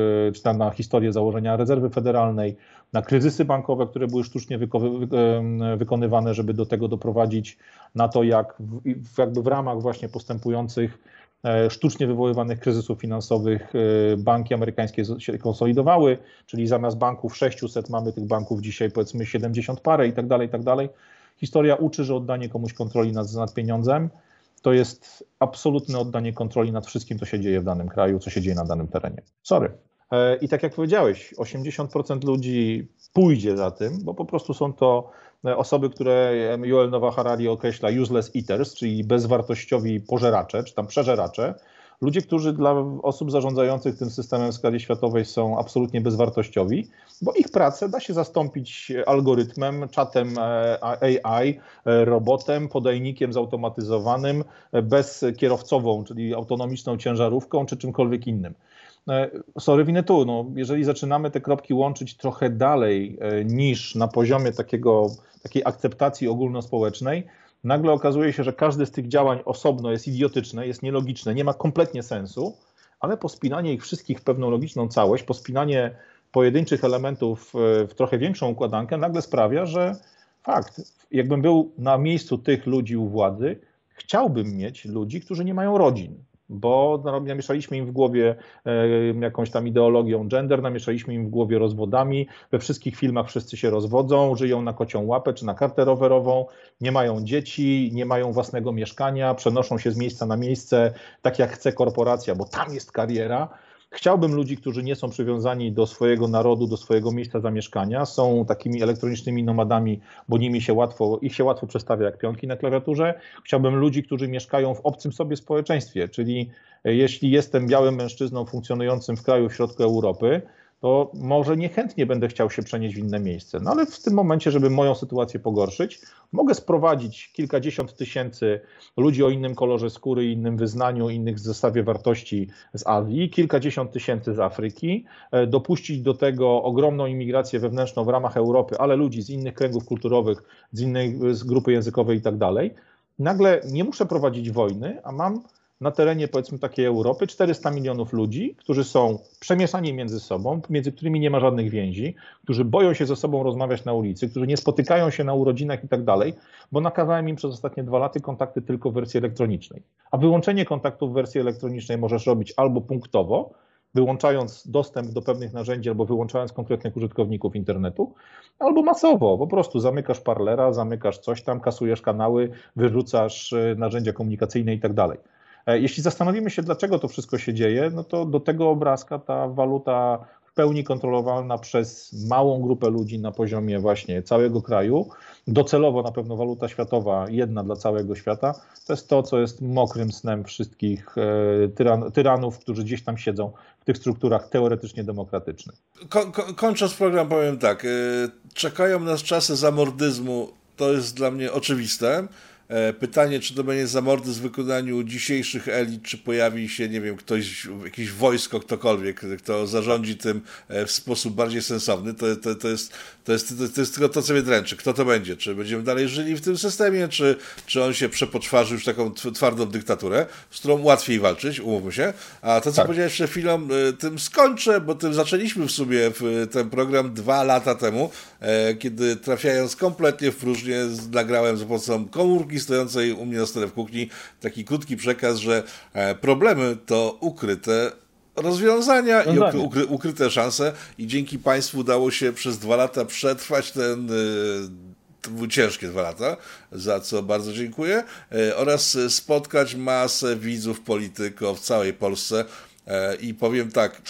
e, na historię założenia rezerwy federalnej, na kryzysy bankowe, które były sztucznie e, wykonywane, żeby do tego doprowadzić, na to, jak w, jakby w ramach właśnie postępujących sztucznie wywoływanych kryzysów finansowych e, banki amerykańskie się konsolidowały, czyli zamiast banków 600 mamy tych banków dzisiaj powiedzmy 70 parę i tak dalej, i tak dalej. Historia uczy, że oddanie komuś kontroli nad, nad pieniądzem to jest absolutne oddanie kontroli nad wszystkim, co się dzieje w danym kraju, co się dzieje na danym terenie. Sorry. E, I tak jak powiedziałeś, 80% ludzi pójdzie za tym, bo po prostu są to osoby, które Joel Nowa Harari określa useless eaters, czyli bezwartościowi pożeracze, czy tam przeżeracze, ludzie, którzy dla osób zarządzających tym systemem w skali światowej są absolutnie bezwartościowi, bo ich pracę da się zastąpić algorytmem, czatem e, AI, e, robotem, podajnikiem zautomatyzowanym, e, bezkierowcową, czyli autonomiczną ciężarówką czy czymkolwiek innym. Sorry, winę tu. No, jeżeli zaczynamy te kropki łączyć trochę dalej niż na poziomie takiego takiej akceptacji ogólnospołecznej, nagle okazuje się, że każde z tych działań osobno jest idiotyczne, jest nielogiczne, nie ma kompletnie sensu, ale pospinanie ich wszystkich w pewną logiczną całość, pospinanie pojedynczych elementów w trochę większą układankę nagle sprawia, że fakt, jakbym był na miejscu tych ludzi u władzy, chciałbym mieć ludzi, którzy nie mają rodzin, bo namieszaliśmy im w głowie jakąś tam ideologią gender, namieszaliśmy im w głowie rozwodami, we wszystkich filmach wszyscy się rozwodzą, żyją na kocią łapę czy na kartę rowerową, nie mają dzieci, nie mają własnego mieszkania, przenoszą się z miejsca na miejsce, tak jak chce korporacja, bo tam jest kariera. Chciałbym ludzi, którzy nie są przywiązani do swojego narodu, do swojego miejsca zamieszkania, są takimi elektronicznymi nomadami, bo nimi się łatwo, ich się łatwo przestawia jak pionki na klawiaturze. Chciałbym ludzi, którzy mieszkają w obcym sobie społeczeństwie, czyli e, jeśli jestem białym mężczyzną funkcjonującym w kraju w środku Europy, to może niechętnie będę chciał się przenieść w inne miejsce. No ale w tym momencie, żeby moją sytuację pogorszyć, mogę sprowadzić kilkadziesiąt tysięcy ludzi o innym kolorze skóry, innym wyznaniu, innych zestawie wartości z Azji, kilkadziesiąt tysięcy z Afryki, e, dopuścić do tego ogromną imigrację wewnętrzną w ramach Europy, ale ludzi z innych kręgów kulturowych, z innej z grupy językowej i tak dalej. Nagle nie muszę prowadzić wojny, a mam na terenie powiedzmy takiej Europy 400 milionów ludzi, którzy są przemieszani między sobą, między którymi nie ma żadnych więzi, którzy boją się ze sobą rozmawiać na ulicy, którzy nie spotykają się na urodzinach i tak dalej, bo nakazałem im przez ostatnie dwa lata kontakty tylko w wersji elektronicznej. A wyłączenie kontaktów w wersji elektronicznej możesz robić albo punktowo, wyłączając dostęp do pewnych narzędzi albo wyłączając konkretnych użytkowników internetu, albo masowo, po prostu zamykasz parlera, zamykasz coś tam, kasujesz kanały, wyrzucasz e, narzędzia komunikacyjne i tak dalej. E, jeśli zastanowimy się, dlaczego to wszystko się dzieje, no to do tego obrazka ta waluta w pełni kontrolowana przez małą grupę ludzi na poziomie właśnie całego kraju, docelowo na pewno waluta światowa, jedna dla całego świata, to jest to, co jest mokrym snem wszystkich e, tyran, tyranów, którzy gdzieś tam siedzą w tych strukturach teoretycznie demokratycznych. Ko kończąc program powiem tak, e, czekają nas czasy zamordyzmu, to jest dla mnie oczywiste, pytanie, czy to będzie zamordyzm w wykonaniu dzisiejszych elit, czy pojawi się, nie wiem, ktoś, jakieś wojsko, ktokolwiek, kto zarządzi tym e, w sposób bardziej sensowny, to, to, to, jest, to, jest, to, jest tylko to, co mnie dręczy. Kto to będzie? Czy będziemy dalej żyli w tym systemie, czy, czy on się przepoczwarzy już taką twardą dyktaturę, z którą łatwiej walczyć, umówmy się. A to, co tak. powiedziałeś przed chwilą, e, tym skończę, bo tym zaczęliśmy w sumie w ten program dwa lata temu, kiedy trafiając kompletnie w próżnię, nagrałem za pomocą komórki stojącej u mnie na stole w kuchni taki krótki przekaz, że e, problemy to ukryte rozwiązania i ukry, ukryte szanse i dzięki Państwu udało się przez dwa lata przetrwać ten to były ciężkie dwa lata, za co bardzo dziękuję, e, oraz spotkać masę widzów polityków w całej Polsce. I powiem tak,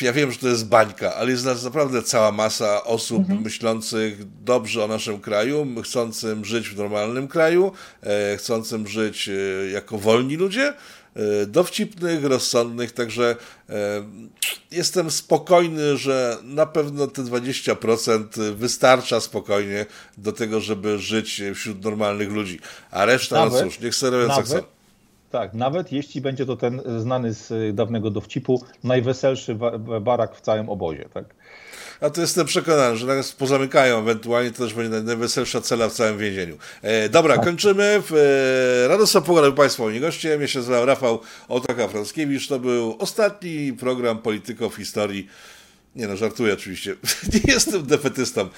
ja wiem, że to jest bańka, ale jest nas naprawdę cała masa osób mhm. myślących dobrze o naszym kraju, chcącym żyć w normalnym kraju, e, chcącym żyć e, jako wolni ludzie, e, dowcipnych, rozsądnych, także e, jestem spokojny, że na pewno te 20% wystarcza spokojnie do tego, żeby żyć wśród normalnych ludzi, a reszta, no nawet, no cóż, niech sobie robią co chcą. Tak, nawet jeśli będzie to ten znany z dawnego dowcipu najweselszy barak w całym obozie, tak? A to jestem przekonany, że nas pozamykają ewentualnie, to też będzie najweselsza cela w całym więzieniu. E, dobra, tak. kończymy. E, Radosław Pogoda, Państwo, moim gościem. Ja się nazywam Rafał Otoka-Franskiewicz. To był ostatni program Polityko w historii. Nie no, żartuję oczywiście. Nie jestem defetystą.